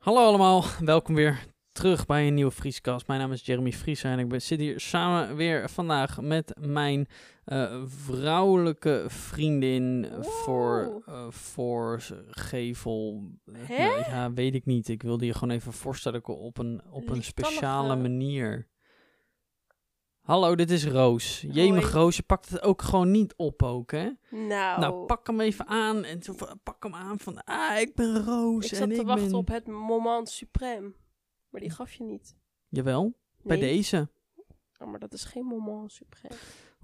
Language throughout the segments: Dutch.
Hallo allemaal, welkom weer terug bij een nieuwe Vrieskast. Mijn naam is Jeremy Vries en ik ben, zit hier samen weer vandaag met mijn eh, vrouwelijke vriendin voor, eh, voor gevel. Hè? ja, weet ik niet. Ik wilde je gewoon even voorstellen op een, op een speciale manier. Hallo, dit is Roos. Jemig. Roos, je pakt het ook gewoon niet op ook, hè? Nou, Nou, pak hem even aan en zo pak hem aan van, ah, ik ben Roos ik en zat te ik wachten ben... op het moment suprême. Maar die gaf je niet. Jawel, bij deze. Oh, maar dat is geen moment suprême.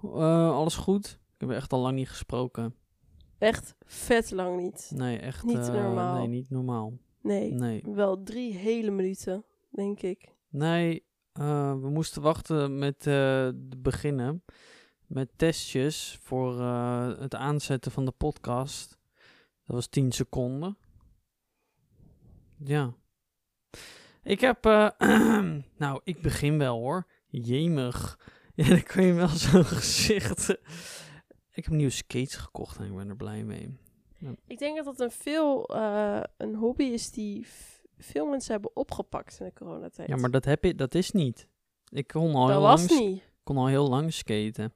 Eh, alles goed? Ik heb echt al lang niet gesproken. Echt vet lang niet. Nee, echt. Niet eh, normaal. Nee, niet normaal. Nee, Nee. wel drie hele minuten, denk ik. Nee, eh, we moesten wachten met de beginnen. Met testjes voor eh, het aanzetten van de podcast. Dat was 10 seconden. Ja. Ik heb. nou, ik begin wel hoor. Jemig. Ja, dan je wel zo'n gezicht. ik heb nieuwe skates gekocht en ik ben er blij mee. Ik denk dat dat een, veel, een hobby is die veel mensen hebben opgepakt in de coronatijd. Ja, maar dat, heb je, dat is niet. Ik kon al, dat heel was lang, niet. kon al heel lang skaten.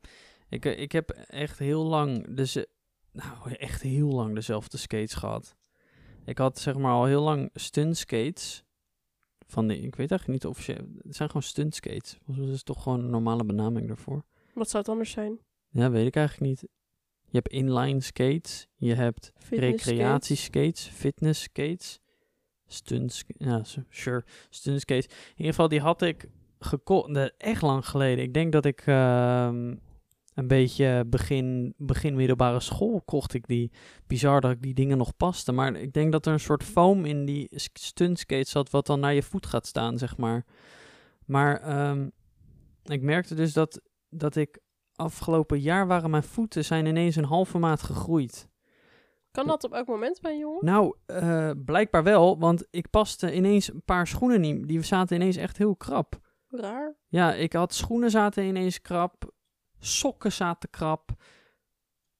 Ik, eh, ik heb echt heel lang, dus, eh, nou echt heel lang dezelfde skates gehad. Ik had zeg maar al heel lang stunt skates. Van die, ik weet eigenlijk niet of je, het zijn gewoon stunt skates. Mij is toch gewoon een normale benaming daarvoor. Wat zou het anders zijn? Ja, weet ik eigenlijk niet. Je hebt inline skates, je hebt recreatieskates, fitness skates, stunt, sk- ja, sure, stunt skates. In ieder geval, die had ik gekocht, echt lang geleden. Ik denk dat ik ehm, een beetje begin, begin middelbare school kocht ik die. Bizar dat ik die dingen nog paste, maar ik denk dat er een soort foam in die sk- stunt skates zat, wat dan naar je voet gaat staan, zeg maar. Maar ehm, ik merkte dus dat, dat ik afgelopen jaar waren mijn voeten zijn ineens een halve maat gegroeid. Kan dat op elk moment bij een jongen? Nou, eh, blijkbaar wel, want ik paste ineens een paar schoenen niet. Die zaten ineens echt heel krap. Raar. Ja, ik had schoenen zaten ineens krap. Sokken zaten krap.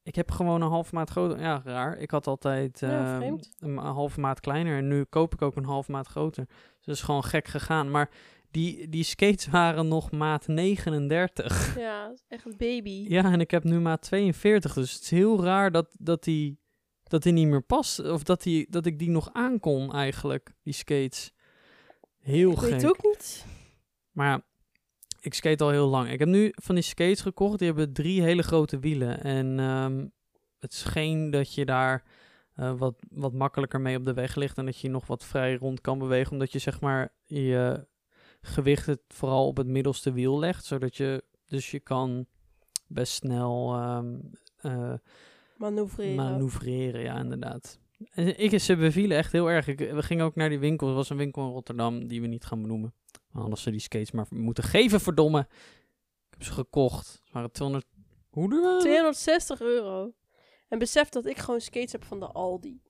Ik heb gewoon een halve maat groter. Ja, raar. Ik had altijd Ja, eh, vreemd. een halve maat kleiner. En nu koop ik ook een halve maat groter. Dus dat is gewoon gek gegaan. Maar die, die skates waren nog maat 39. Ja, echt een baby. Ja, en ik heb nu maat 42. Dus het is heel raar dat, dat, die, dat die niet meer past. Of dat, die, dat ik die nog aankon eigenlijk, die skates. Heel ik gek. weet ook niet. Maar ik skate al heel lang. Ik heb nu van die skates gekocht. Die hebben drie hele grote wielen. En ehm, het scheen dat je daar eh, wat, wat makkelijker mee op de weg ligt. En dat je nog wat vrij rond kan bewegen. Omdat je zeg maar je gewicht het vooral op het middelste wiel legt. Zodat je, dus je kan best snel ehm, eh, Manoeuvreren. manoeuvreren. Ja, inderdaad. En ik, ze bevielen echt heel erg. Ik, we gingen ook naar die winkel. Er was een winkel in Rotterdam die we niet gaan benoemen. We hadden ze die skates maar moeten geven, verdomme. Ik heb ze gekocht. Ze waren 200... Hoe duur? waren ze? 260 euro. En besef dat ik gewoon skates heb van de Aldi.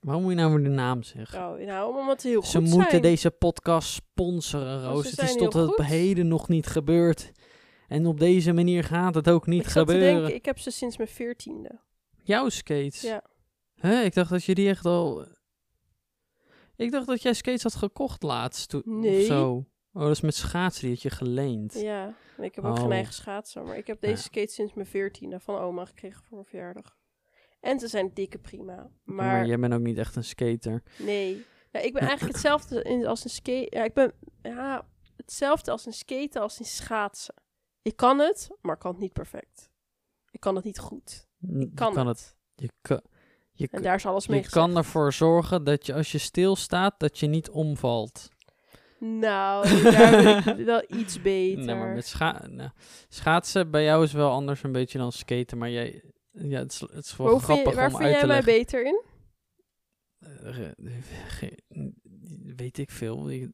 Waarom moet je nou weer de naam zeggen? Oh, nou, omdat het heel ze goed moeten deze podcast sponsoren, Roos. ze Het is tot het heden nog niet gebeurd. En op deze manier gaat het ook niet ik gebeuren. denken, ik heb ze sinds mijn veertiende. Jouw skates? Ja. Hè, ik dacht dat je die echt al... Ik dacht dat jij skates had gekocht laatst. to- Of Nee. zo. Oh, dat is met schaatsen, die had je geleend. Ja, ik heb ook Oh. geen eigen schaatsen. Maar ik heb deze Ja. skates sinds mijn veertiende van oma gekregen voor mijn verjaardag. En ze zijn dikke prima. Maar, Maar, jij bent ook niet echt een skater. nee. Ja, ik ben eigenlijk hetzelfde als een skate. Ja, ik ben ja, hetzelfde als een skaten als in schaatsen. Ik kan het, maar ik kan het niet perfect. Ik kan het niet goed. Je Kan, kan het. het. Je, kan, je, En daar is alles mee je kan ervoor zorgen dat je als je stilstaat, dat je niet omvalt. Nou, daar ben ik wel iets beter. Nee, maar met scha nou, schaatsen bij jou is wel anders een beetje dan skaten. Maar jij, ja, het is, het is wel hoe vind je- grappig waar om vind uit jij mij beter in? Eh, weet ik veel. Je-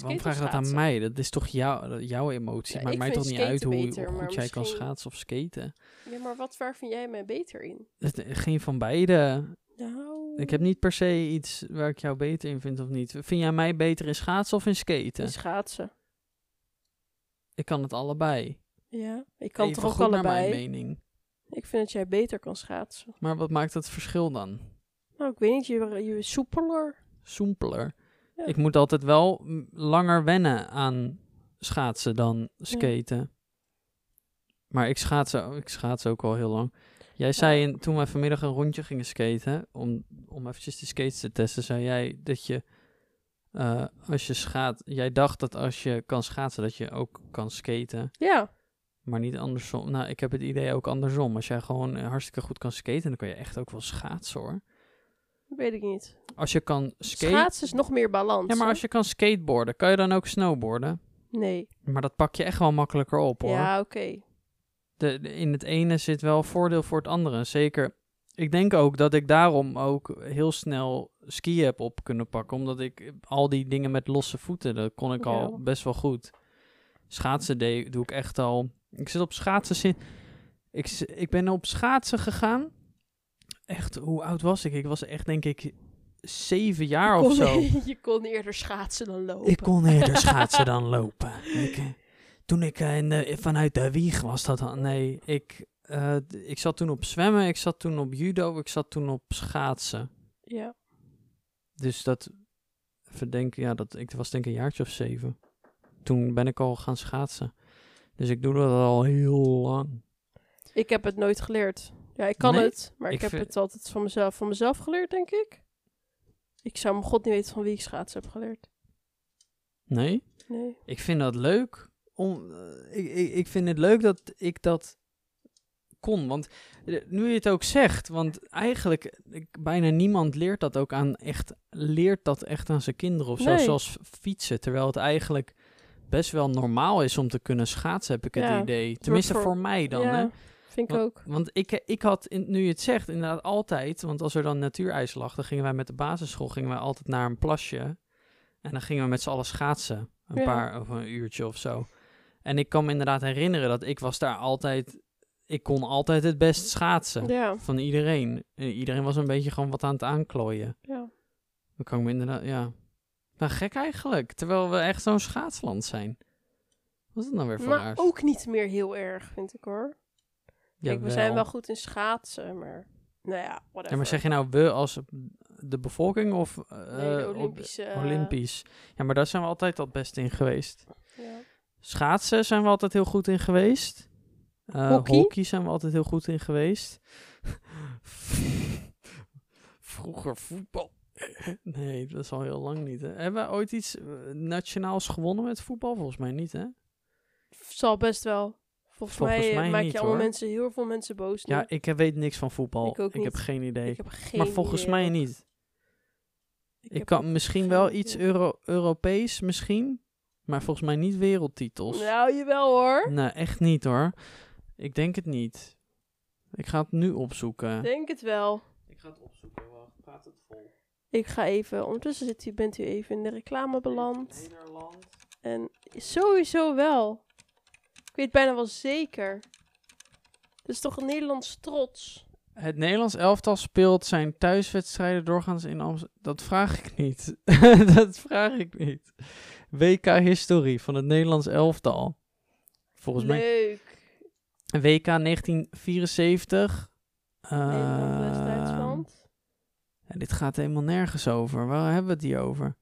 waarom vraag je dat aan mij? Dat is toch jou, jouw emotie? Ja, Maakt mij toch niet uit hoe, beter, hoe maar goed jij kan schaatsen of skaten? Ja, maar wat, waar vind jij mij beter in? Geen van beide. Nou, Ik heb niet per se iets waar ik jou beter in vind of niet. Vind jij mij beter in schaatsen of in skaten? in schaatsen. Ik kan het allebei. Ja, ik kan Even toch ook goed naar mijn allebei. mening. Ik vind dat jij beter kan schaatsen. Maar wat maakt het verschil dan? Nou, ik weet niet, je, je soepeler. Soempeler. Ja. Ik moet altijd wel langer wennen aan schaatsen dan skaten. Maar ik schaats, ik schaats ook al heel lang. Jij zei in, toen wij vanmiddag een rondje gingen skaten, om, om eventjes de skates te testen, zei jij dat je eh, als je schaat, jij dacht dat als je kan schaatsen, dat je ook kan skaten. Ja, Maar niet andersom. Nou, ik heb het idee ook andersom. Als jij gewoon hartstikke goed kan skaten, dan kan je echt ook wel schaatsen hoor. Weet ik niet. Als je kan skaten. Schaatsen is nog meer balans. Ja, maar hè? als je kan skateboarden, kan je dan ook snowboarden? Nee. Maar dat pak je echt wel makkelijker op hoor. Ja, oké. De, de- in het ene zit wel voordeel voor het andere. Zeker. Ik denk ook dat ik daarom ook heel snel ski heb op kunnen pakken. Omdat ik al die dingen met losse voeten, dat kon ik al best wel goed. Schaatsen deed, doe ik echt al. Ik zit op schaatsen. Ik, ik ben op schaatsen gegaan. Echt, hoe oud was ik? Ik was echt denk ik zeven jaar of zo. je kon eerder schaatsen dan lopen. Ik kon eerder schaatsen dan lopen. Ik, eh, toen ik eh, in de- vanuit de wieg was, dat dan- nee, ik, eh, ik zat toen op zwemmen, ik zat toen op judo, ik zat toen op schaatsen. Ja. Dus dat, verdenk, ja, dat, ik was denk ik een jaartje of zeven. Toen ben ik al gaan schaatsen. Dus ik doe dat al heel lang. Ik heb het nooit geleerd. Ja, ik kan Nee, het, maar ik, ik heb het altijd van mezelf, van mezelf geleerd, denk ik. Ik zou mijn god niet weten van wie ik schaatsen heb geleerd. Nee? Nee. Ik vind dat leuk. Om, eh, ik, ik, ik vind het leuk dat ik dat kon. Want eh, nu je het ook zegt, want eigenlijk ik, bijna niemand leert dat ook aan echt, leert dat echt aan zijn kinderen of zo, Nee. zoals fietsen. Terwijl het eigenlijk best wel normaal is om te kunnen schaatsen, heb ik het idee. Tenminste voor- voor, mij dan. ja, Hè? Vind ik Want- ook. Want ik, ik had, in, nu je het zegt, inderdaad altijd, want als er dan natuurijs lag, dan gingen wij met de basisschool gingen wij altijd naar een plasje. En dan gingen we met z'n allen schaatsen. Een Ja. paar, of een uurtje of zo. En ik kan me inderdaad herinneren dat ik was daar altijd, ik kon altijd het best schaatsen. Ja, Van iedereen. En iedereen was een beetje gewoon wat aan het aanklooien. ja. Dan kan ik me inderdaad, ja. Nou, gek eigenlijk. Terwijl we echt zo'n schaatsland zijn. Wat is het nou weer voor Maar ook niet meer heel erg, vind ik hoor. Kijk, we zijn wel goed in schaatsen, maar... Nou ja, whatever. Ja, maar zeg je nou we als de bevolking of Nee, de op- Olympische... Olympisch? Ja, maar daar zijn we altijd al best in geweest. ja. Schaatsen zijn we altijd heel goed in geweest. Eh, Hockey? hockey zijn we altijd heel goed in geweest. Vroeger voetbal. Nee, dat is al heel lang niet. Hè. Hebben we ooit iets eh, nationaals gewonnen met voetbal? Volgens mij niet, hè? Zal best wel. Volgens, Volgens mij, eh, mij maak niet, je allemaal hoor. mensen, heel veel mensen boos nu. Ja, ik heb- weet niks van voetbal. Ik ook heb geen idee. ik heb geen maar volgens idee, mij niet. Ik, heb kan misschien geen wel idee. iets Euro Europees, misschien. Maar volgens mij niet wereldtitels. Nou, jawel hoor. Nee, echt niet hoor. Ik denk het niet. Ik ga het nu opzoeken. Denk het wel. Ik ga het opzoeken. Wacht, gaat het vol? Ik ga even, ondertussen zit u, bent u even in de reclame beland. Nederland. En sowieso wel. Ik weet bijna wel zeker. Het is toch een Nederlands trots? Het Nederlands elftal speelt zijn thuiswedstrijden doorgaans in Amsterdam. Dat vraag ik niet. dat vraag ik niet. WK-historie van het Nederlands elftal. Volgens mij Leuk. WK 1974. Nederland, West-Duitsland. ja, dit gaat helemaal nergens over. Waar hebben we het hier over?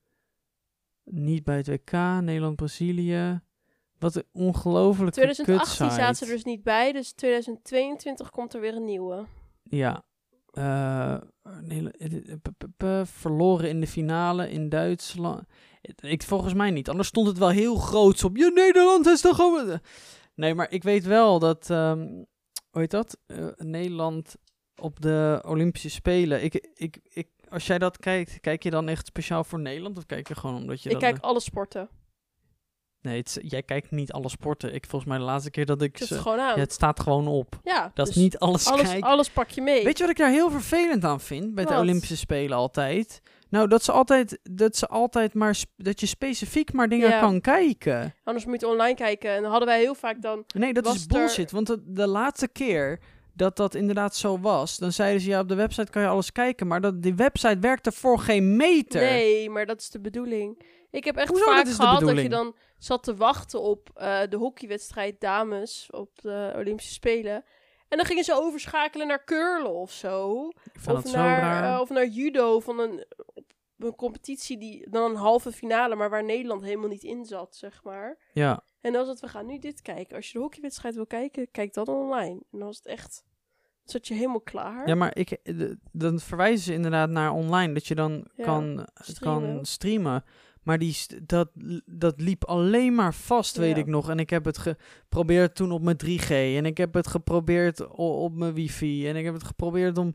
Niet bij het WK, Nederland-Brazilië. Wat een ongelofelijke 2018 kutsite. staat ze er dus niet bij, dus 2022 komt er weer een nieuwe. Ja. Eh, verloren in de finale in Duitsland. Ik, volgens mij niet. Anders stond het wel heel groots op. Ja, Nederland is toch gewoon... Nee, maar ik weet wel dat... ehm, hoe heet dat? Eh, Nederland op de Olympische Spelen. Ik, ik, ik, als jij dat kijkt, kijk je dan echt speciaal voor Nederland? Of kijk je gewoon omdat je Ik kijk alle sporten. Nee, het is- jij kijkt niet alle sporten. Ik volgens mij de laatste keer dat ik... Het gewoon aan. ja, het staat gewoon op. Ja, Dat dus is niet alles, alles, kijken. alles pak je mee. Weet je wat ik daar heel vervelend aan vind bij de? Olympische Spelen altijd? Nou, dat ze altijd, dat ze altijd maar, dat je specifiek maar dingen Ja. kan kijken. Anders moet je online kijken. En dan hadden wij heel vaak dan... Nee, dat is er- bullshit. Want de, de laatste keer dat dat inderdaad zo was, dan zeiden ze ja, op de website kan je alles kijken, maar dat, die website werkte voor geen meter. Nee, maar dat is de bedoeling. Ik heb echt Hoezo, vaak dat gehad dat je dan zat te wachten op eh, de hockeywedstrijd dames op de Olympische Spelen. En dan gingen ze overschakelen naar curlen of zo. Of naar, eh, of naar judo van een, een competitie die dan een halve finale, maar waar Nederland helemaal niet in zat, zeg maar. ja, En dan was het, we gaan nu dit kijken. Als je de hockeywedstrijd wil kijken, kijk dan online. En dan was het echt, zat je helemaal klaar. ja, maar ik, eh, dan verwijzen ze inderdaad naar online, dat je dan Ja, kan streamen. kan streamen. Maar die, dat, dat liep alleen maar vast, weet Ja. ik nog. En ik heb het geprobeerd toen op mijn 3G. En ik heb het geprobeerd op mijn wifi. En ik heb het geprobeerd om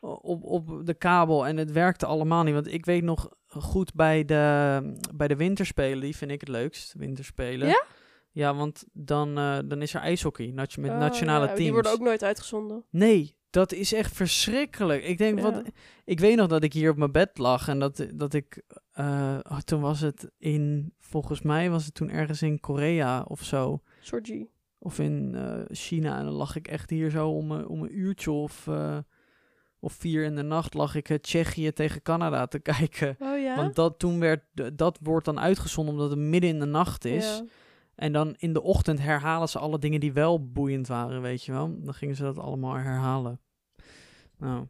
op, op de kabel. En het werkte allemaal niet. Want ik weet nog goed bij de, bij de winterspelen, die vind ik het leukst, winterspelen. Ja? Ja, want dan, eh, dan is er ijshockey nat- met Oh, nationale ja, teams. Die worden ook nooit uitgezonden. Nee, dat is echt verschrikkelijk. Ik denk, Ja. wat, ik weet nog dat ik hier op mijn bed lag en dat, dat ik, eh, oh, toen was het in, volgens mij was het toen ergens in Korea of zo, Sorgy. of in eh, China. En dan lag ik echt hier zo om, een- om een uurtje of, eh, of vier in de nacht lag ik het Tsjechië tegen Canada te kijken. Oh ja? Want dat toen werd, dat wordt dan uitgezonden omdat het midden in de nacht is. Ja. En dan in de ochtend herhalen ze alle dingen die wel boeiend waren, weet je wel. Dan gingen ze dat allemaal herhalen. Nou,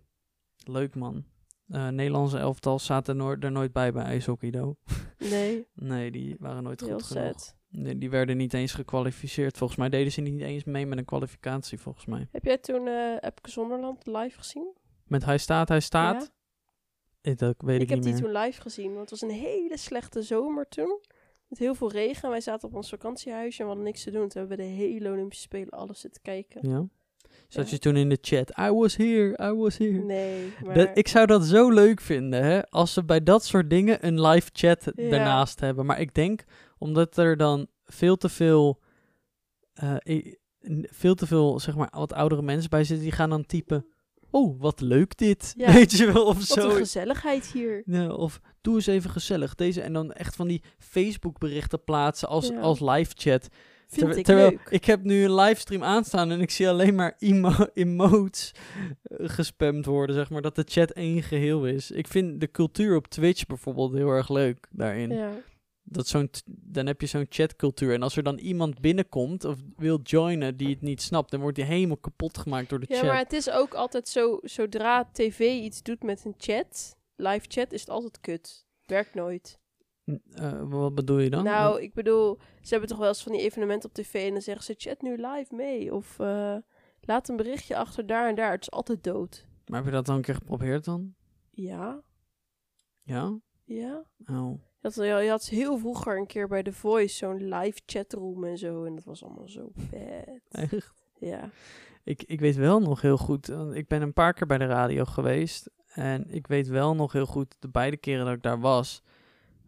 leuk man. Eh Nederlandse elftal zaten er nooit bij bij ijshockey, do. Nee, Nee, die waren nooit heel goed genoeg. sad. Nee, die werden niet eens gekwalificeerd. Volgens mij deden ze niet eens mee met een kwalificatie, volgens mij. Heb jij toen eh Epke Zonderland live gezien? Met hij staat, hij staat. Ja? Eh, Dat weet ik, Ik heb niet die toen live gezien, want het was een hele slechte zomer toen. Met heel veel regen. En wij zaten op ons vakantiehuisje en we hadden niks te doen. Toen hebben we de hele Olympische Spelen alles zitten kijken. Ja. Zat Ja. je toen in de chat? I was here, I was here. Nee, maar... Dat, ik zou dat zo leuk vinden, hè? Als ze bij dat soort dingen een live chat Ja. daarnaast hebben. Maar ik denk, omdat er dan veel te veel, eh, veel te veel, zeg maar, wat oudere mensen bij zitten, die gaan dan typen, oh, wat leuk dit. Ja. Weet je wel, of Wat zo. een gezelligheid hier. Ja, of doe eens even gezellig. Deze, en dan echt van die Facebook berichten plaatsen als, Ja. als live chat. Vind ik terwijl leuk. ik heb nu een livestream aanstaan en ik zie alleen maar emo emotes eh, gespamd worden, zeg maar, dat de chat één geheel is. Ik vind de cultuur op Twitch bijvoorbeeld heel erg leuk daarin. Ja. Dat zo'n dan heb je zo'n chatcultuur en als er dan iemand binnenkomt of wil joinen die het niet snapt, dan wordt die helemaal kapot gemaakt door de ja, chat. maar het is ook altijd zo... Zodra tv iets doet met een chat, live chat, is het altijd kut. Werkt nooit. Eh, wat bedoel je dan? Nou, ik bedoel, ze hebben toch wel eens van die evenementen op tv en dan zeggen ze chat nu live mee. Of eh, laat een berichtje achter daar en daar. Het is altijd dood. maar heb je dat dan een keer geprobeerd dan? Ja, Ja? ja. Oh. Je had, je had heel vroeger een keer bij The Voice zo'n live chatroom en zo. En dat was allemaal zo vet. Echt? Ja. Ik, ik weet wel nog heel goed, want ik ben een paar keer bij de radio geweest. En ik weet wel nog heel goed, de beide keren dat ik daar was,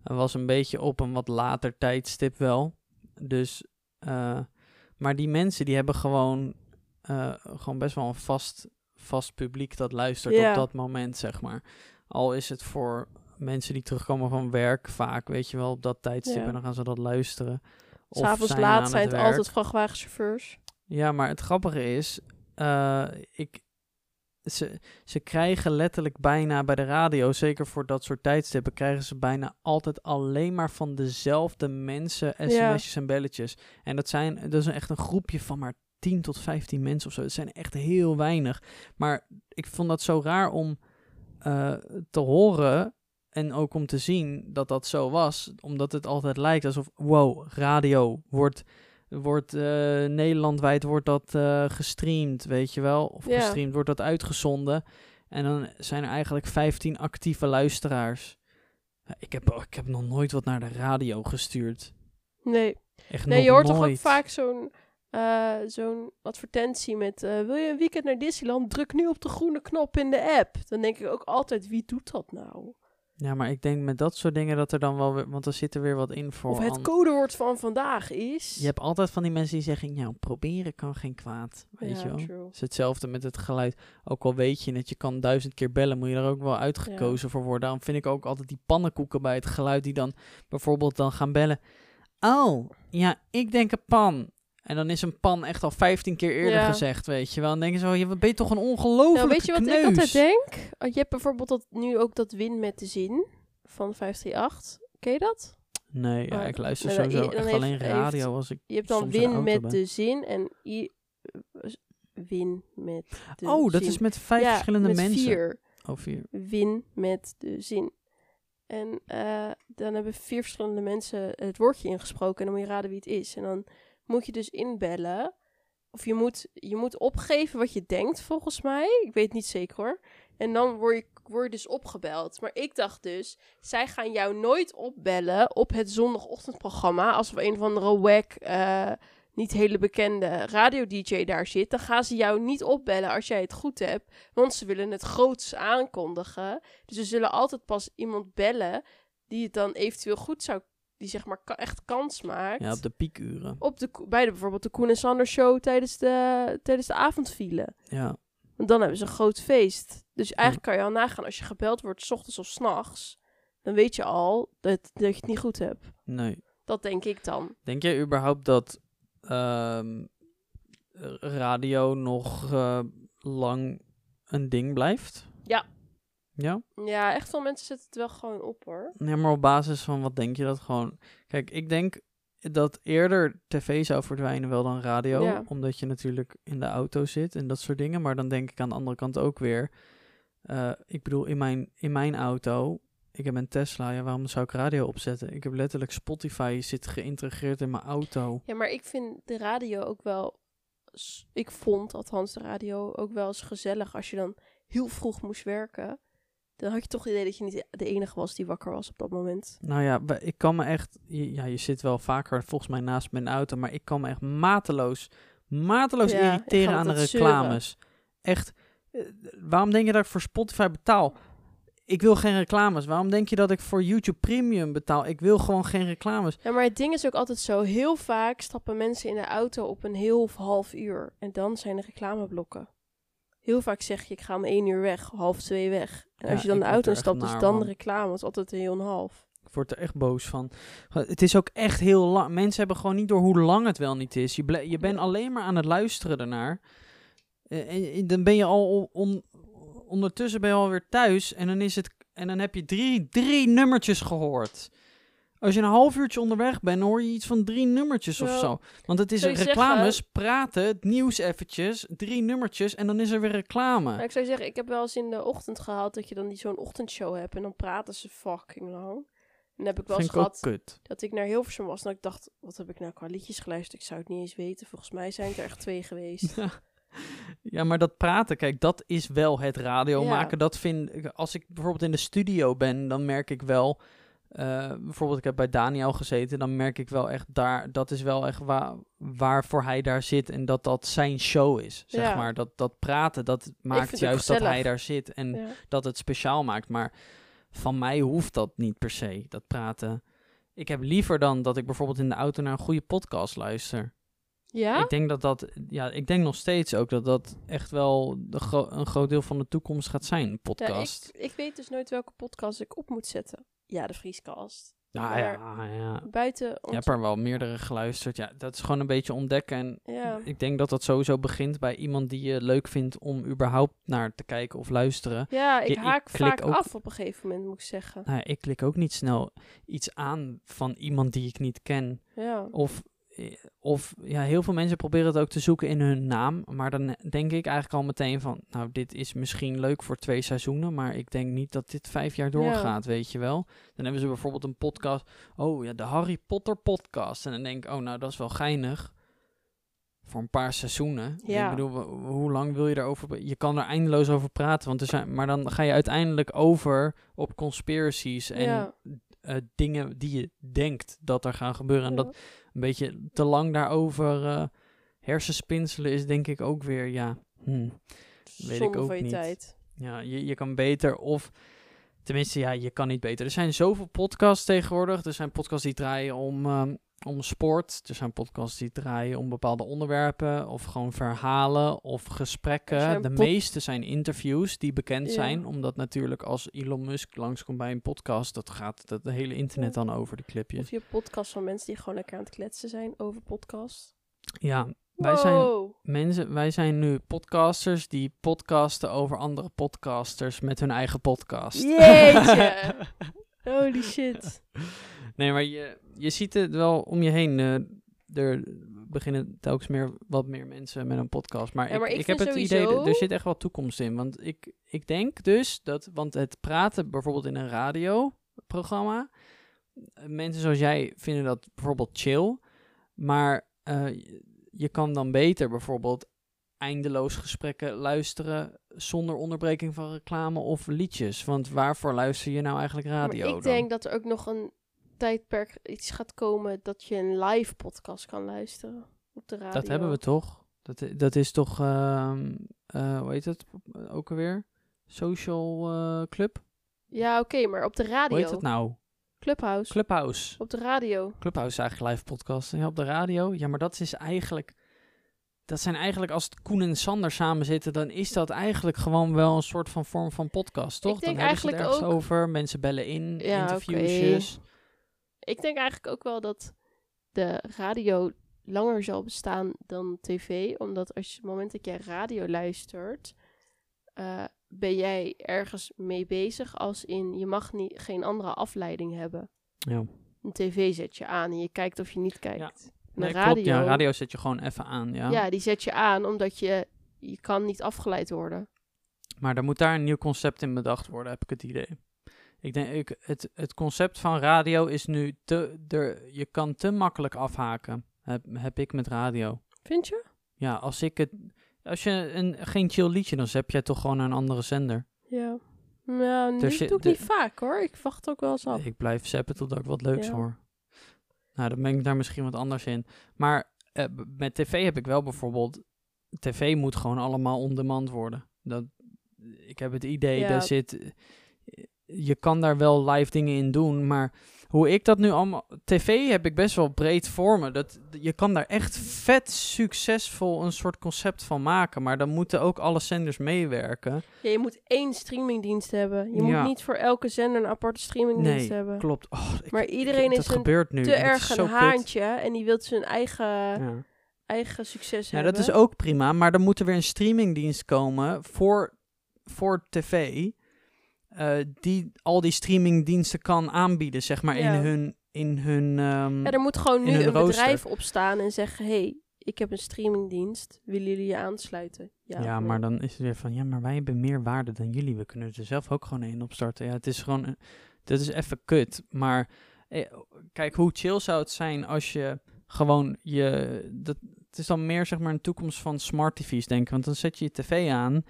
was een beetje op een wat later tijdstip wel. Dus, eh, maar die mensen die hebben gewoon, eh, gewoon best wel een vast, vast publiek dat luistert Ja. op dat moment, zeg maar. Al is het voor mensen die terugkomen van werk vaak, weet je wel, op dat tijdstip Ja. en dan gaan ze dat luisteren. S'avonds laat zijn het altijd vrachtwagenchauffeurs. Ja, maar het grappige is, eh, ik, ze, ze krijgen letterlijk bijna bij de radio, zeker voor dat soort tijdstippen, krijgen ze bijna altijd alleen maar van dezelfde mensen sms'jes en belletjes. En dat zijn, dat is echt een groepje van maar 10 tot 15 mensen of zo. Het zijn echt heel weinig. Maar ik vond dat zo raar om eh, te horen en ook om te zien dat dat zo was. Omdat het altijd lijkt alsof, wow, radio wordt wordt eh, Nederlandwijd wordt dat eh, gestreamd, weet je wel? Of Ja. gestreamd, wordt dat uitgezonden. En dan zijn er eigenlijk 15 actieve luisteraars. Ik heb, ik heb nog nooit wat naar de radio gestuurd. Nee, Echt nee je hoort nooit. toch ook vaak zo'n eh, zo'n advertentie met... wil je een weekend naar Disneyland? Druk nu op de groene knop in de app. Dan denk ik ook altijd, wie doet dat nou? Ja, maar ik denk met dat soort dingen dat er dan wel weer... Want er zit er weer wat in voor. Of het codewoord van vandaag is... Je hebt altijd van die mensen die zeggen... Nou, proberen kan geen kwaad. Weet ja, je wel? true. Het is hetzelfde met het geluid. Ook al weet je dat je kan duizend keer bellen, moet je er ook wel uitgekozen voor worden. Daarom vind ik ook altijd die pannenkoeken bij het geluid die dan bijvoorbeeld dan gaan bellen. Oh, ja, ik denk een pan. En dan is een pan echt al 15 keer eerder Ja. gezegd, weet je wel. Dan denken ze, oh, je ben je toch een ongelofelijke Nou, weet je wat ik altijd denk? Oh, Je hebt bijvoorbeeld dat, nu ook dat Win met de Zin van 538. Ken je dat? Nee, ja, Maar- ik luister dan- sowieso dan echt heeft- alleen heeft- radio als ik... Je hebt dan Win met ben. de Zin en i- win met de oh, dat zin. is met vijf Ja, verschillende met mensen. vier. Oh, vier. Win met de zin. En eh, dan hebben vier verschillende mensen het woordje ingesproken. En dan moet je raden wie het is. En dan moet je dus inbellen. Of je moet, je moet opgeven wat je denkt, volgens mij. Ik weet niet zeker hoor. En dan word je, word je dus opgebeld. Maar ik dacht dus, zij gaan jou nooit opbellen op het zondagochtendprogramma. Als er een of andere wack, eh, niet hele bekende radio-dj daar zit. Dan gaan ze jou niet opbellen als jij het goed hebt. Want ze willen het groots aankondigen. Dus ze zullen altijd pas iemand bellen die het dan eventueel goed zou... Die zeg maar ka- echt kans maakt. Ja, op de piekuren. Op de, bij de, bijvoorbeeld de Koen en Sander show tijdens de, tijdens de avondfile. Ja. Want dan hebben ze een groot feest. Dus eigenlijk kan je al nagaan als je gebeld wordt, s ochtends of s'nachts. Dan weet je al dat, dat je het niet goed hebt. Nee. Dat denk ik dan. Denk jij überhaupt dat ehm, radio nog eh, lang een ding blijft? Ja. Ja? Ja, echt veel mensen zetten het wel gewoon op hoor. Nee, maar op basis van wat denk je dat gewoon... Kijk, ik denk dat eerder tv zou verdwijnen wel dan radio. Ja. Omdat je natuurlijk in de auto zit en dat soort dingen. Maar dan denk ik aan de andere kant ook weer... eh, ik bedoel, in mijn, in mijn auto... Ik heb een Tesla, ja, waarom zou ik radio opzetten? Ik heb letterlijk Spotify zit geïntegreerd in mijn auto. Ja, maar ik vind de radio ook wel... Ik vond althans de radio ook wel eens gezellig als je dan heel vroeg moest werken. Dan had je toch het idee dat je niet de enige was die wakker was op dat moment. Nou ja, ik kan me echt... je- Ja, je zit wel vaker volgens mij naast mijn auto, maar ik kan me echt mateloos, mateloos Ja, irriteren aan de zeuren. reclames. Echt, eh, waarom denk je dat ik voor Spotify betaal? Ik wil geen reclames. Waarom denk je dat ik voor YouTube Premium betaal? Ik wil gewoon geen reclames. Ja, maar het ding is ook altijd zo. Heel vaak stappen mensen in de auto op een heel of half uur. En dan zijn er reclameblokken. Heel vaak zeg je, ik ga om één uur weg, half twee weg. En Ja, als je dan de auto instapt, is dan de reclame. Is altijd een heel en half. Ik word er echt boos van. Het is ook echt heel lang. Mensen hebben gewoon niet door hoe lang het wel niet is. Je, ble- je bent alleen maar aan het luisteren ernaar. Eh, en, en dan ben je al on- on- ondertussen ben je alweer thuis en dan is het en dan heb je drie, drie nummertjes gehoord. Als je een half uurtje onderweg bent, hoor je iets van drie nummertjes of Ja. zo. Want het is reclames, praten, het nieuws eventjes, drie nummertjes en dan is er weer reclame. Maar ik zou zeggen, ik heb wel eens in de ochtend gehad dat je dan die zo'n ochtendshow hebt. En dan praten ze fucking lang. En dan heb ik wel eens gehad dat ik naar Hilversum was. En ik dacht, wat heb ik nou qua liedjes geluisterd? Ik zou het niet eens weten. Volgens mij zijn het er echt twee geweest. Ja. ja, maar dat praten, kijk, dat is wel het radio Ja. maken. Dat vind ik, als ik bijvoorbeeld in de studio ben, dan merk ik wel, eh, bijvoorbeeld ik heb bij Daniel gezeten, dan merk ik wel echt daar, dat is wel echt waar, waarvoor hij daar zit en dat dat zijn show is, zeg Ja. maar. Dat, dat praten, dat maakt juist dat hij daar zit en Ja. dat het speciaal maakt. Maar van mij hoeft dat niet per se, dat praten. Ik heb liever dan dat ik bijvoorbeeld in de auto naar een goede podcast luister. Ja? Ik denk dat dat, ja, ik denk nog steeds ook dat dat echt wel de gro- een groot deel van de toekomst gaat zijn, een Ja, podcast. ik, ik weet dus nooit welke podcast ik op moet zetten. Ja, de Vrieskast. Ja, maar- ja, ja. Buiten Je ons... hebt er wel meerdere geluisterd. Ja, dat is gewoon een beetje ontdekken. En Ja. ik denk dat dat sowieso begint bij iemand die je leuk vindt om überhaupt naar te kijken of luisteren. Ja, ik haak vaak ook- af op een gegeven moment, moet ik zeggen. Nou ja, ik klik ook niet snel iets aan van iemand die ik niet ken. Ja. Of, of ja, heel veel mensen proberen het ook te zoeken in hun naam. Maar dan denk ik eigenlijk al meteen van, nou, dit is misschien leuk voor twee seizoenen. Maar ik denk niet dat dit vijf jaar doorgaat, weet je wel. Dan hebben ze bijvoorbeeld een podcast. Oh ja, de Harry Potter podcast. En dan denk ik, oh nou, dat is wel geinig. Voor een paar seizoenen. Ja. Ik bedoel, hoe lang wil je erover... pra- Je kan er eindeloos over praten. Want er zijn, maar dan ga je uiteindelijk over op conspiracies en Ja. eh, dingen die je denkt dat er gaan gebeuren. En dat een beetje te lang daarover eh hersenspinselen is denk ik ook weer, ja, hm, weet ik ook van je niet. tijd. ja je, je kan beter of, tenminste ja, je kan niet beter. Er zijn zoveel podcasts tegenwoordig. Er zijn podcasts die draaien om, ehm, om sport. Er zijn podcasts die draaien om bepaalde onderwerpen of gewoon verhalen of gesprekken. De meeste zijn interviews die bekend Ja. zijn, omdat natuurlijk als Elon Musk langskomt bij een podcast, dat gaat het hele internet Ja. dan over die clipjes. Of je hebt podcasts van mensen die gewoon lekker aan het kletsen zijn over podcasts. Ja, wij zijn mensen, wij zijn nu podcasters die podcasten over andere podcasters met hun eigen podcast. Jeetje. Holy shit. nee, maar je, je ziet het wel om je heen. eh, er, beginnen telkens meer, wat meer mensen met een podcast. Maar, Ja, ik, maar ik, ik heb het idee, dat er zit echt wel toekomst in. Want ik, ik denk dus dat, want het praten bijvoorbeeld in een radioprogramma, eh, mensen zoals jij vinden dat bijvoorbeeld chill. Maar eh, je kan dan beter bijvoorbeeld eindeloos gesprekken luisteren zonder onderbreking van reclame of liedjes. Want waarvoor luister je nou eigenlijk radio maar ik dan? denk dat er ook nog een tijdperk iets gaat komen dat je een live podcast kan luisteren op de radio. Dat hebben we toch? Dat, dat is toch, ehm, eh, hoe heet het ook alweer? Social eh, Club? Ja, oké, maar op de radio. Hoe heet het nou? Clubhouse. Clubhouse. op de radio. Clubhouse is eigenlijk live podcast. Ja, op de radio. Ja, maar dat is eigenlijk... Dat zijn eigenlijk, als het Koen en Sander samen zitten, dan is dat eigenlijk gewoon wel een soort van vorm van podcast, toch? Ik denk dan hebben ze het eigenlijk ergens ook- over. Mensen bellen in, Ja, interviewsjes. Ik denk eigenlijk ook wel dat de radio langer zal bestaan dan tv. Omdat als je het moment dat jij radio luistert, eh, ben jij ergens mee bezig. Als in, je mag niet, geen andere afleiding hebben. Ja. Een tv zet je aan en je kijkt of je niet kijkt. Nee, een klopt. radio, Ja, radio zet je gewoon even aan, ja. ja, die zet je aan omdat je, je kan niet afgeleid worden. Maar er moet daar een nieuw concept in bedacht worden, heb ik het idee. Ik denk, ik, het, het concept van radio is nu te, er, je kan te makkelijk afhaken, heb, heb ik met radio. Vind je? Ja, als ik het, als je een, geen chill liedje, dan zet jij toch gewoon een andere zender. Ja. Nou, Er dit zit- doe ik niet vaak hoor. Ik wacht ook wel eens af. Ik blijf zappen totdat ik wat leuks Ja. hoor. Nou, dan ben ik daar misschien wat anders in. Maar eh, met tv heb ik wel bijvoorbeeld, tv moet gewoon allemaal on-demand worden. Dat, ik heb het idee, Ja. daar zit, je kan daar wel live dingen in doen, maar hoe ik dat nu allemaal, tv heb ik best wel breed voor me. Dat, je kan daar echt vet succesvol een soort concept van maken, maar dan moeten ook alle zenders meewerken. Ja, je moet één streamingdienst hebben. Je Ja. moet niet voor elke zender een aparte streamingdienst Nee, hebben. Klopt. Oh, ik- Maar ik- iedereen dat is een nu. Te erg een kut. haantje en die wil zijn eigen, Ja. eigen succes Ja, hebben. dat is ook prima, maar er moet er weer een streamingdienst komen voor, voor tv. Eh, die al die streamingdiensten kan aanbieden, zeg maar, Ja. in hun. In hun ehm, Ja, er moet gewoon nu een rooster. bedrijf opstaan en zeggen... hey, ik heb een streamingdienst. Willen jullie je aansluiten? Ja, ja, maar dan is het weer van, ja, maar wij hebben meer waarde dan jullie. We kunnen er zelf ook gewoon één opstarten. Ja, het is gewoon, een- dat is even kut. Maar eh, kijk, hoe chill zou het zijn als je gewoon je, dat, het is dan meer zeg maar een toekomst van smart tv's denken. Want dan zet je je tv aan,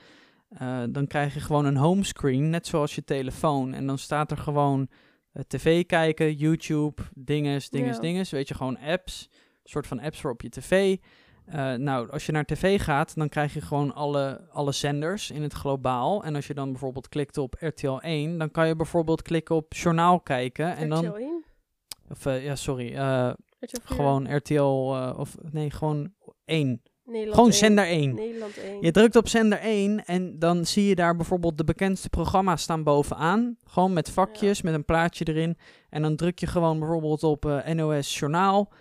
eh, dan krijg je gewoon een homescreen, net zoals je telefoon. En dan staat er gewoon eh, tv kijken, YouTube, dinges, dinges, Ja. dinges. Weet je, gewoon apps, een soort van apps voor op je tv. Eh, nou, als je naar tv gaat, dan krijg je gewoon alle, alle zenders in het globaal. En als je dan bijvoorbeeld klikt op RTL 1, dan kan je bijvoorbeeld klikken op journaal kijken. En dan, RTL 1? of ja, sorry, RTL 4? gewoon RTL, of nee, gewoon 1. Nederland Gewoon 1. zender 1. Nederland 1. Je drukt op zender 1 en dan zie je daar bijvoorbeeld de bekendste programma's staan bovenaan. Gewoon met vakjes, met een plaatje erin. En dan druk je gewoon bijvoorbeeld op eh, NOS Journaal.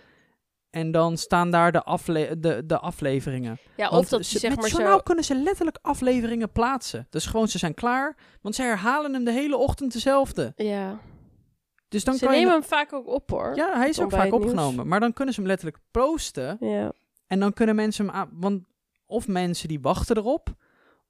En dan staan daar de, afle de, de afleveringen. ja, of Want dat ze- zeg met maar Journaal zo... kunnen ze letterlijk afleveringen plaatsen. Dus gewoon, ze zijn klaar. Want ze herhalen hem de hele ochtend dezelfde. Ja. Dus dan Ze kan je... nemen hem vaak ook op hoor. Ja, hij is ook vaak nieuws. opgenomen. Maar dan kunnen ze hem letterlijk posten. Ja. En dan kunnen mensen hem aan. Want of mensen die wachten erop,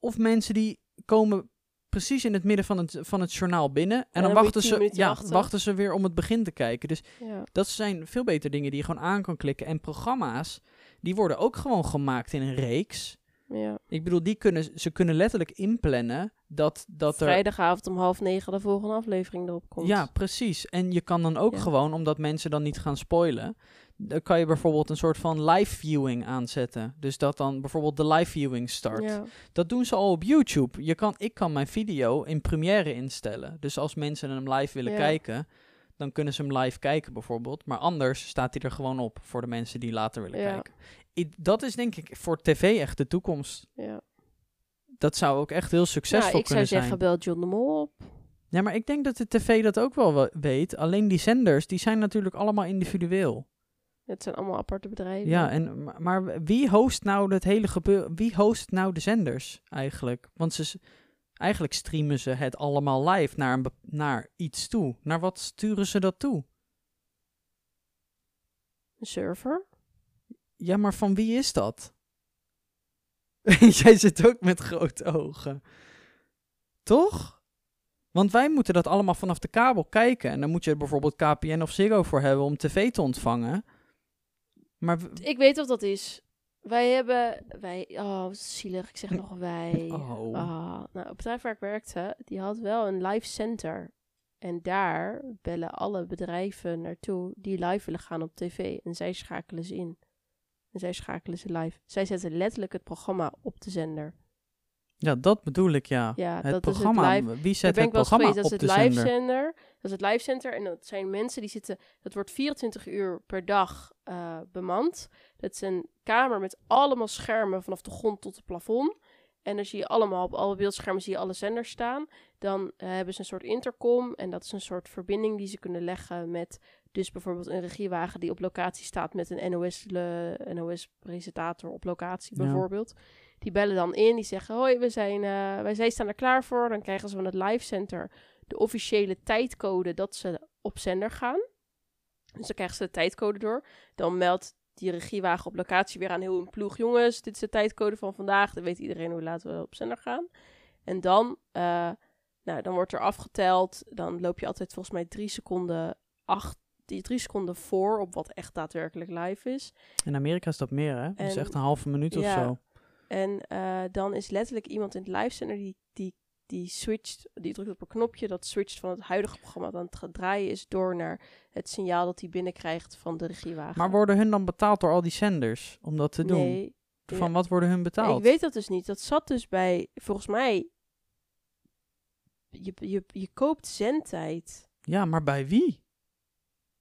of mensen die komen precies in het midden van het, van het journaal binnen. En dan wachten, ze, ja, wachten. wachten ze weer om het begin te kijken. Dus ja. dat zijn veel beter dingen die je gewoon aan kan klikken. En programma's, die worden ook gewoon gemaakt in een reeks. ja. Ik bedoel, die kunnen, ze kunnen letterlijk inplannen dat, dat er... Vrijdagavond om half negen de volgende aflevering erop komt. Ja, precies. En je kan dan ook Ja. gewoon, omdat mensen dan niet gaan spoilen, dan kan je bijvoorbeeld een soort van live viewing aanzetten. Dus dat dan bijvoorbeeld de live viewing start. Ja. Dat doen ze al op YouTube. Je kan, ik kan mijn video in Premiere instellen. Dus als mensen hem live willen Ja. kijken, dan kunnen ze hem live kijken bijvoorbeeld. Maar anders staat hij er gewoon op voor de mensen die later willen Ja. kijken. I- dat is denk ik voor tv echt de toekomst. ja. Dat zou ook echt heel succesvol Nou, ik zou kunnen zijn. zeggen, bel John de Mol op. Ja, maar ik denk dat de tv dat ook wel we- weet. Alleen die zenders, die zijn natuurlijk allemaal individueel. Het zijn allemaal aparte bedrijven. Ja, en, ma- maar wie host nou het hele gebeuren? Wie host nou de zenders eigenlijk? Want ze, eigenlijk streamen ze het allemaal live naar, een, naar iets toe. Naar wat sturen ze dat toe? Een server. Ja, maar van wie is dat? Jij zit ook met grote ogen. Toch? Want wij moeten dat allemaal vanaf de kabel kijken. En dan moet je er bijvoorbeeld KPN of Ziggo voor hebben om tv te ontvangen. Maar Ik weet of dat is. Wij hebben... Wij, oh, zielig. Ik zeg nog wij. Oh. Ah, nou, het bedrijf waar ik werkte, die had wel een live center. En daar bellen alle bedrijven naartoe die live willen gaan op tv. En zij schakelen ze in. En zij schakelen ze live. Zij zetten letterlijk het programma op de zender. ja, dat bedoel ik, ja. Ja, het dat programma. is het live. Wie zet het programma. Dat op is de het live zender? zender. Dat is het live center. En dat zijn mensen die zitten... Dat wordt 24 uur per dag eh, bemand. Dat is een kamer met allemaal schermen vanaf de grond tot het plafond. En dan zie je allemaal op alle beeldschermen zie je alle zenders staan. Dan eh, hebben ze een soort intercom. En dat is een soort verbinding die ze kunnen leggen met... Dus bijvoorbeeld een regiewagen die op locatie staat met een NOS NOS-presentator op locatie Ja. bijvoorbeeld. Die bellen dan in, die zeggen: Hoi, we zijn, eh, wij zijn staan er klaar voor. Dan krijgen ze van het live center de officiële tijdcode dat ze op zender gaan. Dus dan krijgen ze de tijdcode door. Dan meldt die regiewagen op locatie weer aan heel hun ploeg: Jongens, dit is de tijdcode van vandaag. Dan weet iedereen hoe laat we op zender gaan. En dan, eh, nou, dan wordt er afgeteld. Dan loop je altijd volgens mij drie seconden acht. Die drie seconden voor op wat echt daadwerkelijk live is. In Amerika is dat meer, hè? Dat is En- echt een halve minuut of zo. En eh, dan is letterlijk iemand in het live center die, die, switcht, die drukt op een knopje, dat switcht van het huidige programma dat aan het gaan draaien is door naar het signaal dat hij binnenkrijgt van de regiewagen. Maar worden hun dan betaald door al die zenders om dat te doen? Nee, Van ja. wat worden hun betaald? ik weet dat dus niet. Dat zat dus bij, volgens mij, je, je, je koopt zendtijd. Ja, maar bij wie?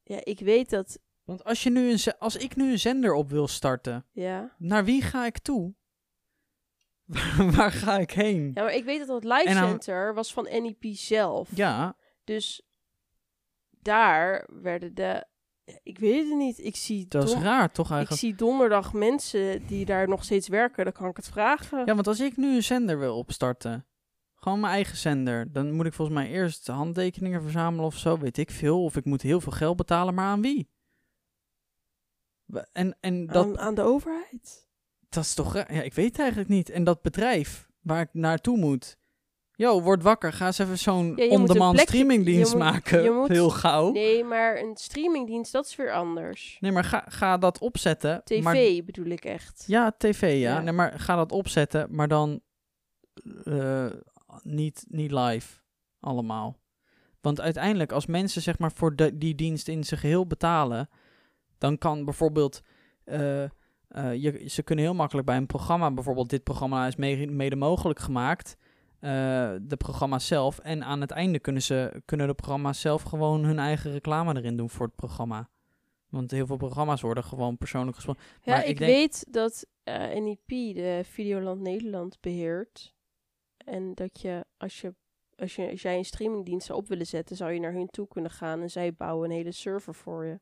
Ja, ik weet dat, Want als, je nu een, als ik nu een zender op wil starten, ja. naar wie ga ik toe? Waar ga ik heen? Ja, maar ik weet dat En dan- center was van NEP zelf. Ja, Dus daar werden de. Ik weet het niet. Ik zie, dat is raar toch ik eigenlijk? zie donderdag mensen die daar nog steeds werken. Dan kan ik het vragen. Ja, want als ik nu een zender wil opstarten, gewoon mijn eigen zender, dan moet ik volgens mij eerst handtekeningen verzamelen of zo, weet ik veel. Of ik moet heel veel geld betalen, maar aan wie? En, en dat, aan, aan de overheid. Dat is toch raar? Ja, ik weet het eigenlijk niet. En dat bedrijf waar ik naartoe moet. Yo, word wakker. Ga eens even zo'n Ja, on-demand streamingdienst je moet- maken. je moet- Heel gauw. Nee, Nee, maar een streamingdienst, dat is weer anders. maar ga, ga dat opzetten. TV Maar, bedoel ik echt. ja, tv, ja. Ja. Nee, maar ga dat opzetten, maar dan eh, niet, niet live allemaal. Want uiteindelijk, als mensen zeg maar voor de, die dienst in zijn geheel betalen, dan kan bijvoorbeeld. eh, eh, je, ze kunnen heel makkelijk bij een programma, bijvoorbeeld dit programma is mede mogelijk gemaakt. eh, de programma's zelf. En aan het einde kunnen, ze, kunnen de programma's zelf gewoon hun eigen reclame erin doen voor het programma. Want heel veel programma's worden gewoon persoonlijk gesproken. Ja, maar ik, ik denk- weet dat eh, NEP de Videoland Nederland beheert. En dat je als, je, als je, als jij een streamingdienst zou op willen zetten, zou je naar hun toe kunnen gaan en zij bouwen een hele server voor je.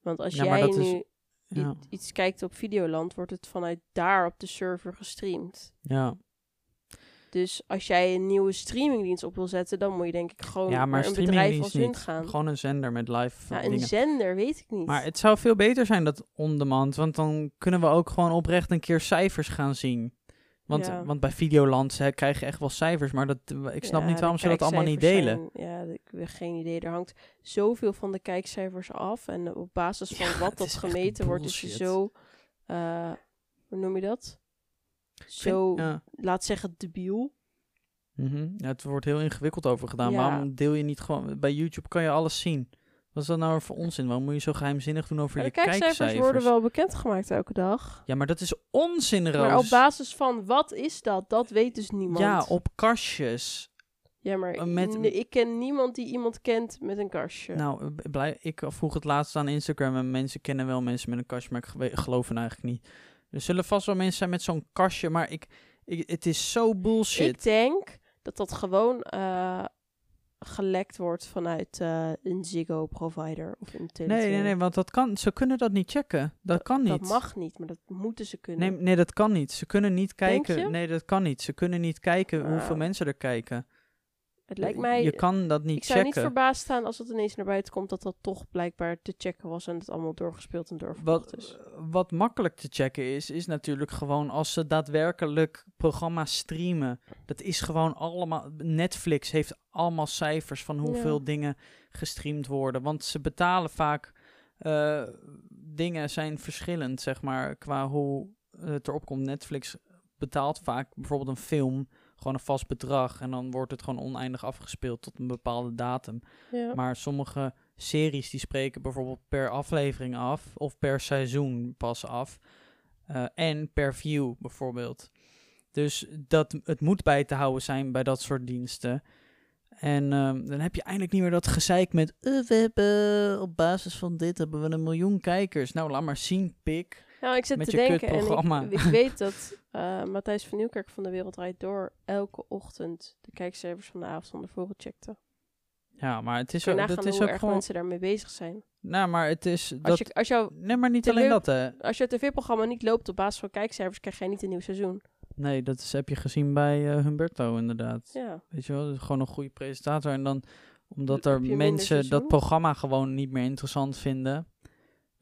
Want als Ja, jij is- nu i- Ja, iets kijkt op Videoland, wordt het vanuit daar op de server gestreamd. ja. Dus als jij een nieuwe streamingdienst op wil zetten, dan moet je denk ik gewoon ja maar een bedrijf als hun gaan. Gewoon een zender met live ja, eh, een dingen. zender, weet ik niet. Maar het zou veel beter zijn dat on-demand, want dan kunnen we ook gewoon oprecht een keer cijfers gaan zien. Want, Ja. want bij Videoland hè, krijg je echt wel cijfers, maar dat, ik snap Ja, niet waarom ze dat allemaal niet delen. zijn- ja, ik heb geen idee. Er hangt zoveel van de kijkcijfers af. En op basis van Ja, wat dat gemeten wordt, is je zo... eh, hoe noem je dat? Zo, laat zeggen, debiel. Mhm. ja, het wordt heel ingewikkeld over gedaan. Waarom deel je niet gewoon... Bij YouTube kan je alles zien. Wat is dat nou voor onzin? Waarom moet je zo geheimzinnig doen over Maar je de kijkcijfers, kijkcijfers? worden wel bekendgemaakt elke dag. Ja, maar dat is onzin, Roos. Maar op basis van wat is dat? Dat weet dus niemand. Ja, op kastjes. Ja, maar met- n- ik ken niemand die iemand kent met een kastje. Nou, eh, blij, ik vroeg het laatst aan Instagram en mensen kennen wel mensen met een kastje, maar ik geloof hen eigenlijk niet. Er zullen vast wel mensen zijn met zo'n kastje, maar ik, ik, het is zo bullshit. Ik denk dat dat gewoon eh, gelekt wordt vanuit eh, een Ziggo-provider of een Tele2. nee, nee, nee, want dat kan, ze kunnen dat niet checken. Dat kan niet. Dat mag niet, maar dat moeten ze kunnen. Nee, nee, dat kan niet. Ze kunnen niet Denk kijken. je? Nee, dat kan niet. Ze kunnen niet kijken Ah. hoeveel mensen er kijken. Het lijkt mij... Je kan dat niet ik zou checken. niet verbaasd staan als het ineens naar buiten komt dat dat toch blijkbaar te checken was en het allemaal doorgespeeld en doorverkocht Wat, is. wat makkelijk te checken is, is natuurlijk gewoon als ze daadwerkelijk programma's streamen. Dat is gewoon allemaal. Netflix heeft allemaal cijfers van hoeveel Ja. dingen gestreamd worden. Want ze betalen vaak. eh, dingen zijn verschillend, zeg maar, qua hoe het erop komt. Netflix betaalt vaak bijvoorbeeld een film gewoon een vast bedrag. En dan wordt het gewoon oneindig afgespeeld tot een bepaalde datum. Ja. Maar sommige series die spreken bijvoorbeeld per aflevering af of per seizoen pas af. Eh, en per view bijvoorbeeld. Dus dat, het moet bij te houden zijn bij dat soort diensten. En ehm, dan heb je eindelijk niet meer dat gezeik met... "Eh, we hebben op basis van dit hebben we een miljoen kijkers. Nou, laat maar zien, pik. Nou, ik zit Met te denken en ik, ik weet dat eh, Matthijs van Nieuwkerk van de Wereld Draait Door elke ochtend de kijkcijfers van de avond van tevoren checkte. Ja, maar het is ook, dat is hoe ook erg gewoon... mensen daarmee bezig zijn. Nou, maar het is... Als, Dat, je, als, jou, nee, maar niet alleen dat, hè. als je tv-programma niet loopt op basis van kijkcijfers, krijg jij niet een nieuw seizoen. Nee, dat is, heb je gezien bij eh, Humberto inderdaad. Ja. Weet je wel, dus gewoon een goede presentator. En dan, omdat er mensen dat programma gewoon niet meer interessant vinden,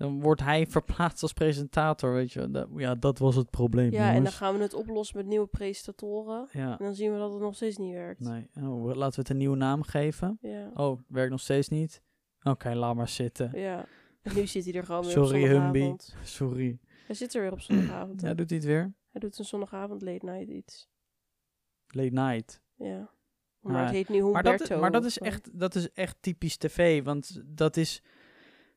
dan wordt hij verplaatst als presentator, weet je. Dat, ja, dat was het probleem, ja, en dan gaan we het oplossen met nieuwe presentatoren. Ja, En dan zien we dat het nog steeds niet werkt. nee. Oh, laten we het een nieuwe naam geven. Ja. Oh, werkt nog steeds niet? Oké, laat maar zitten. ja. En nu zit hij er gewoon weer Sorry, op Humby. zondagavond. Sorry. Hij zit er weer op zondagavond. Ja, doet hij het weer? Hij doet een zondagavond late night iets. Late night. Ja. Maar Ah, het heet nu Maar dat, Humberto. maar dat is, echt, dat is echt typisch tv. Want dat is.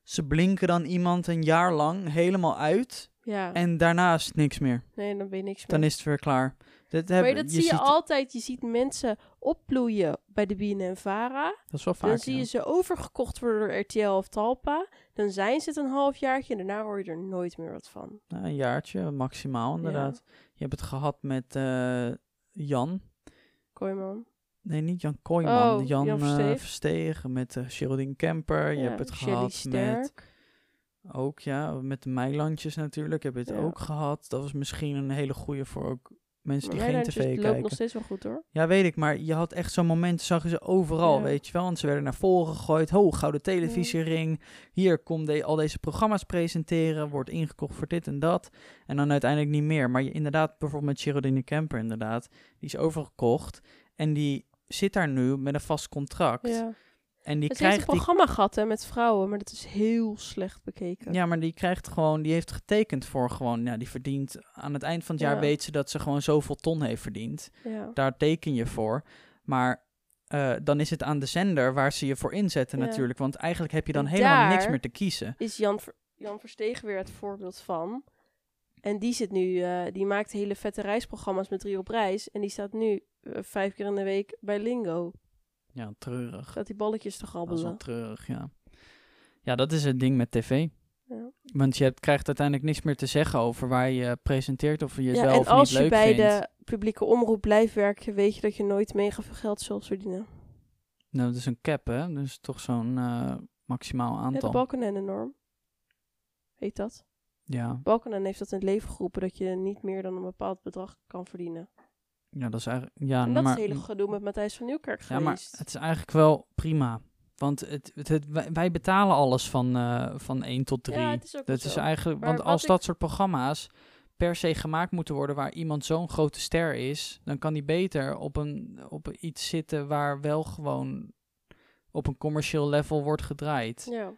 Ze blinken dan iemand een jaar lang helemaal uit. Ja. En daarna is het niks meer. nee, dan ben je niks meer. Dan is het weer klaar. Dat, maar heb, dat zie je ziet- altijd. Je ziet mensen opbloeien bij de BNN-Vara. Dat is wel vaak. Dan zie ja. je ze overgekocht worden door RTL of Talpa. Dan zijn ze het een halfjaartje en daarna hoor je er nooit meer wat van. Nou, een jaartje, maximaal inderdaad. Je hebt het gehad met eh, Jan. Kooiman. Nee, niet Jan Kooijman. Oh, Jan, Jan eh, Versteeg. Verstegen met uh, Geraldine Kemper. je Ja, hebt het Shelley gehad met... Ook ja, met de Meilandjes natuurlijk. Heb je het Ja. ook gehad. Dat was misschien een hele goede voor ook mensen die geen tv loopt kijken. nog steeds wel goed hoor. Ja, weet ik, maar je had echt zo'n moment, zag je ze overal, Ja. weet je wel. Want ze werden naar voren gegooid. Ho, gouden televisiering. Hier, kom de, al deze programma's presenteren. Wordt ingekocht voor dit en dat. En dan uiteindelijk niet meer. Maar je, inderdaad, bijvoorbeeld met Geraldine Kemper inderdaad. Die is overgekocht. En die zit daar nu met een vast contract. Ja. En die Ze heeft een krijgt die programma gehad hè, met vrouwen, maar dat is heel slecht bekeken. Ja, maar die krijgt gewoon, die heeft getekend voor gewoon, ja, die verdient aan het eind van het jaar Ja. weet ze dat ze gewoon zoveel ton heeft verdiend. Ja. Daar teken je voor. Maar eh, dan is het aan de zender waar ze je voor inzetten Ja. natuurlijk. Want eigenlijk heb je dan En helemaal niks meer te kiezen. Is Jan, Ver- Jan Verstegen weer het voorbeeld van. En die zit nu, eh, die maakt hele vette reisprogramma's met drie op reis. En die staat nu eh, vijf keer in de week bij Lingo. Ja, treurig. Staat die balletjes te Dat is wel grabbelen. treurig, ja. Ja, dat is het ding met tv. Ja. Want je hebt, krijgt uiteindelijk niks meer te zeggen over waar je presenteert of je Ja, jezelf en als niet je leuk bij vindt. de publieke omroep blijft werken, weet je dat je nooit mega veel geld zult verdienen. Nou, dat is een cap, hè? Dus toch zo'n eh, maximaal Ja, de aantal. Balkenende-norm. Heet dat? Ja, Balkenende heeft dat in het leven geroepen, dat je niet meer dan een bepaald bedrag kan verdienen. ja, dat is eigenlijk... Ja, en dat maar, is het hele gedoe met Matthijs van Nieuwkerk Ja, maar het is eigenlijk wel prima. Want het, het, het- wij, betalen alles van, eh, van 1 tot 3. Ja, is dat is zo. eigenlijk, Maar want als ik- dat soort programma's per se gemaakt moeten worden waar iemand zo'n grote ster is, dan kan die beter op, een, op iets zitten waar wel gewoon op een commercieel level wordt gedraaid. Ja.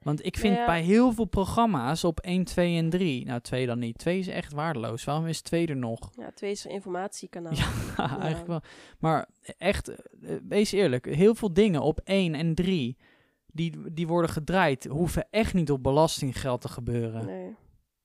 Want ik vind ja. bij heel veel programma's op 1, 2 en 3, nou 2 dan niet, 2 is echt waardeloos. Waarom is 2 er nog? ja, twee is een informatiekanaal. Ja, eigenlijk wel. Maar echt, eh, wees eerlijk, heel veel dingen op 1 en 3 die, die worden gedraaid, hoeven echt niet op belastinggeld te gebeuren. Nee,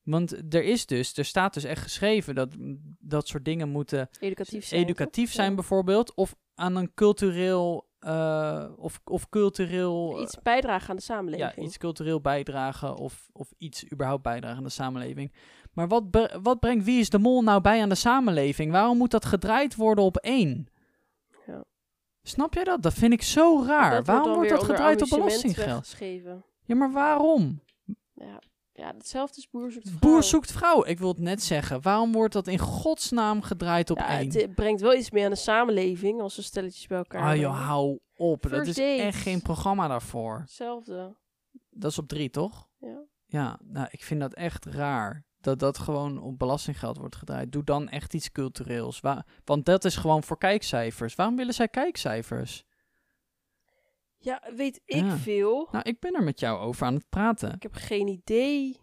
Want er is dus, er staat dus echt geschreven dat dat soort dingen moeten educatief zijn. educatief zijn bijvoorbeeld, of aan een cultureel, eh, of, of cultureel... Iets bijdragen aan de samenleving. Ja, iets cultureel bijdragen of, of iets überhaupt bijdragen aan de samenleving. Maar wat, wat brengt Wie is de Mol nou bij aan de samenleving? Waarom moet dat gedraaid worden op één? Ja. Snap jij dat? Dat vind ik zo raar. Dat waarom wordt dat gedraaid op belastinggeld? Ja, maar waarom? Ja. Ja, hetzelfde is Boer zoekt vrouw. Boer zoekt vrouw. Ik wil het net zeggen. Waarom wordt dat in godsnaam gedraaid op ja, één? het eh, brengt wel iets meer aan de samenleving als ze stelletjes bij elkaar Ah joh, hou op. dat is date. echt geen programma daarvoor. Hetzelfde. Dat is op drie, toch? Ja. Ja, nou, ik vind dat echt raar. Dat dat gewoon op belastinggeld wordt gedraaid. Doe dan echt iets cultureels. Wa- want dat is gewoon voor kijkcijfers. Waarom willen zij kijkcijfers? Ja, weet ik Ja. veel. Nou, ik ben er met jou over aan het praten. Ik heb geen idee.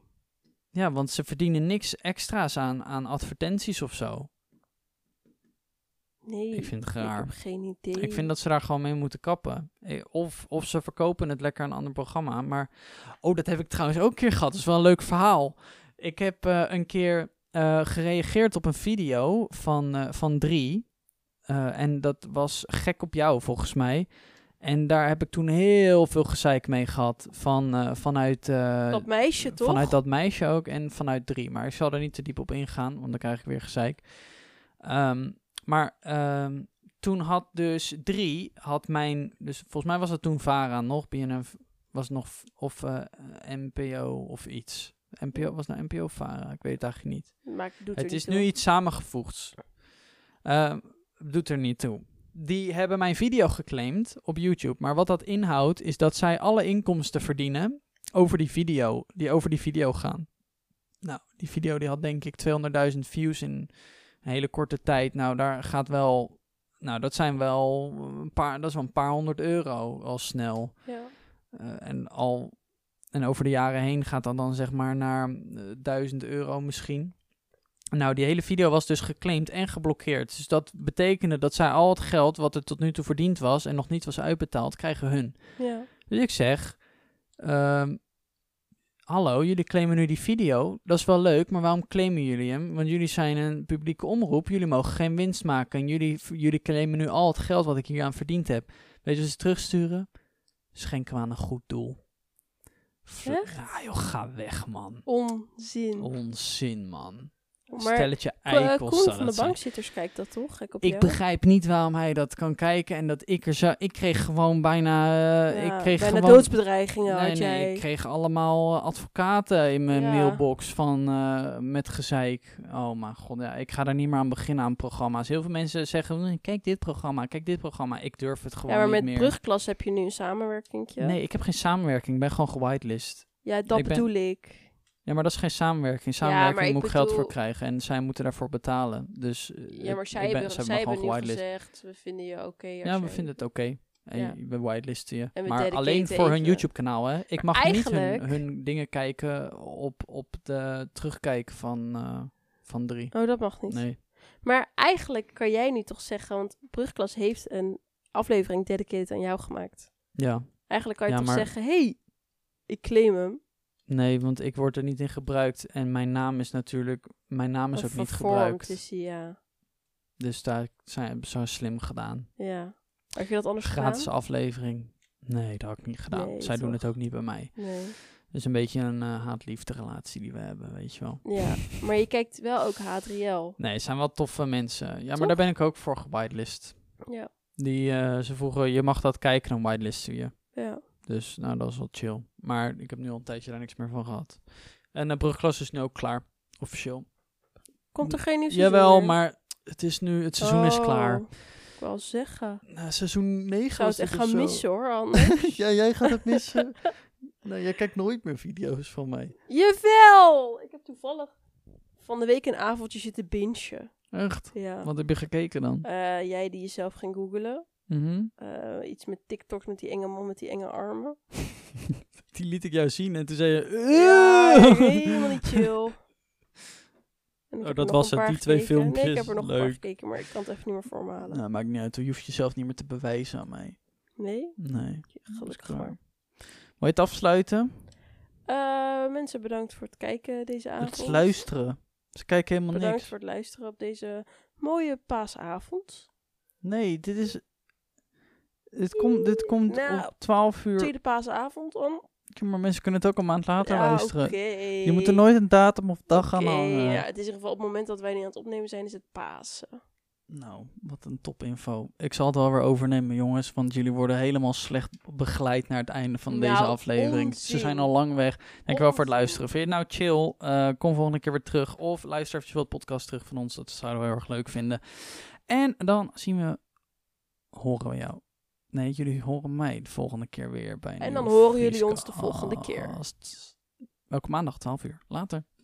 Ja, want ze verdienen niks extra's aan, aan advertenties of zo. Nee. Ik vind het Ik raar. heb geen idee. Ik vind dat ze daar gewoon mee moeten kappen. Eh, Of, of ze verkopen het lekker aan een ander programma. Maar, oh, dat heb ik trouwens ook een keer gehad. Dat is wel een leuk verhaal. Ik heb eh, een keer eh, gereageerd op een video van, van drie. En dat was gek op jou, volgens mij. En daar heb ik toen heel veel gezeik mee gehad. Van, eh, vanuit, eh, Dat meisje, toch? Vanuit dat meisje ook en vanuit drie. Maar ik zal er niet te diep op ingaan, want dan krijg ik weer gezeik. Ehm, maar ehm, toen had dus drie, had mijn, dus volgens mij was het toen VARA nog, BNF was nog, of eh, NPO of iets. NPO, was het nou NPO of VARA? Ik weet het eigenlijk niet. Maar Het niet is nu iets samengevoegds. Ehm, doet er niet toe. Die hebben mijn video geclaimd op YouTube. Maar wat dat inhoudt, is dat zij alle inkomsten verdienen over die video, die over die video gaan. Nou, die video die had denk ik 200.000 views in een hele korte tijd. Nou, daar gaat wel, nou dat zijn wel een paar, dat is wel een paar honderd euro al snel. Ja. Eh, en al en over de jaren heen gaat dat dan zeg maar naar eh, 1000 euro misschien. Nou, die hele video was dus geclaimd en geblokkeerd. Dus dat betekende dat zij al het geld wat er tot nu toe verdiend was en nog niet was uitbetaald, krijgen hun. ja. Dus ik zeg, ehm, hallo, jullie claimen nu die video. Dat is wel leuk, maar waarom claimen jullie hem? Want jullie zijn een publieke omroep. Jullie mogen geen winst maken. En jullie, jullie claimen nu al het geld wat ik hier aan verdiend heb. Weet je wat ze terugsturen? Schenken we aan een goed doel. Echt? Ja, joh, ga weg, man. Onzin. Onzin, man. Maar Stelletje eikels. Koen van de zijn. bankzitters kijkt dat toch? Gek op Ik jou? begrijp niet waarom hij dat kan kijken en dat ik er zo... Ik kreeg gewoon bijna... eh, Ja, ik kreeg bijna gewoon... doodsbedreigingen Nee, had jij. nee, ik kreeg allemaal eh, advocaten in mijn Ja. mailbox van, eh, met gezeik. Oh mijn god, ja, ik ga daar niet meer aan beginnen aan programma's. Heel veel mensen zeggen, "Mm, kijk dit programma, kijk dit programma. Ik durf het gewoon ja, maar niet met meer. brugklas heb je nu een samenwerkingje. Nee, ik heb geen samenwerking, ik ben gewoon gewitelist. Ja, dat ik ben- bedoel ik. Ja, maar dat is geen samenwerking. Samenwerking moet ik geld voor krijgen en zij moeten daarvoor betalen. Dus eh, Ja, maar zij ben, hebben, zij zij hebben gewoon gezegd, we vinden je oké. Ja, we vinden het oké. En Ja. je- we whitelisten je. En Maar alleen voor hun even. YouTube kanaal, hè. Ik mag niet hun, dingen kijken op, op de terugkijken van, eh, van drie. Oh, dat mag niet. Nee. Maar eigenlijk kan jij nu toch zeggen, want Brugklas heeft een aflevering dedicated aan jou gemaakt. Ja. Eigenlijk kan je Ja, toch maar- zeggen, hey, ik claim hem. Nee, want ik word er niet in gebruikt. En mijn naam is natuurlijk... Mijn naam is Of ook niet gebruikt. is ja. Dus daar zijn, ze zo slim gedaan. ja. Had je dat anders Gratis gedaan? aflevering. Nee, dat had ik niet gedaan. Nee, Zij doen het ook niet bij mij. Nee. Het is een beetje een eh, haat-liefde relatie die we hebben, weet je wel. Ja, maar je kijkt wel ook H3L. Nee, het zijn wel toffe mensen. Ja, maar daar ben ik ook voor gewitelist. Ja, Die, eh, ze vroegen, je mag dat kijken, dan whitelisten je. ja. Dus nou, dat is wel chill. Maar ik heb nu al een tijdje daar niks meer van gehad. En de brugklas is nu ook klaar, officieel. Komt er geen nieuw seizoen Jawel, meer? maar het, is nu, het seizoen is klaar. Oh, Ik wou zeggen. Nou, seizoen 9 Ik zou het echt gaan zo. missen hoor, anders. ja, jij gaat het missen. nee, jij kijkt nooit meer video's van mij. Jawel! Ik heb toevallig van de week een avondje zitten bingen. Echt? Ja. Wat heb je gekeken dan? Eh, jij die jezelf ging googelen. Mhm. Eh, iets met TikTok met die enge man met die enge armen. Die liet ik jou zien en toen zei je... Ja, helemaal niet chill. Oh, dat was een het, die twee gekeken. Nee, ik filmpjes. heb er nog een paar Leuk. gekeken, maar ik kan het even niet meer voor me halen. Nou, maakt niet uit. Je hoeft jezelf niet meer te bewijzen aan mij. Nee? Nee. Gelukkig maar. Wil je het afsluiten? Eh, mensen, bedankt voor het kijken deze avond. Het luisteren. Ze kijken helemaal Bedankt niks. voor het luisteren op deze mooie paasavond. Nee, dit is... Dit, komt dit mm, komt nou, op 12 uur. Tweede paasavond om. Maar mensen kunnen het ook een maand later ja, luisteren. Je moet er nooit een datum of dag aan hangen. Ja, het is in ieder geval op het moment dat wij niet aan het opnemen zijn, is het Pasen. Nou, wat een topinfo. Ik zal het wel weer overnemen, jongens. Want jullie worden helemaal slecht begeleid naar het einde van deze nou, aflevering. Ze zijn al lang weg. Dank je wel voor het luisteren. Vind je het nou chill? Eh, kom volgende keer weer terug. Of luister even wat podcast terug van ons. Dat zouden we heel erg leuk vinden. En dan zien we, horen we jou Nee, jullie horen mij de volgende keer weer bij. En dan horen jullie ons de volgende keer. Elke maandag, 12 uur. Later.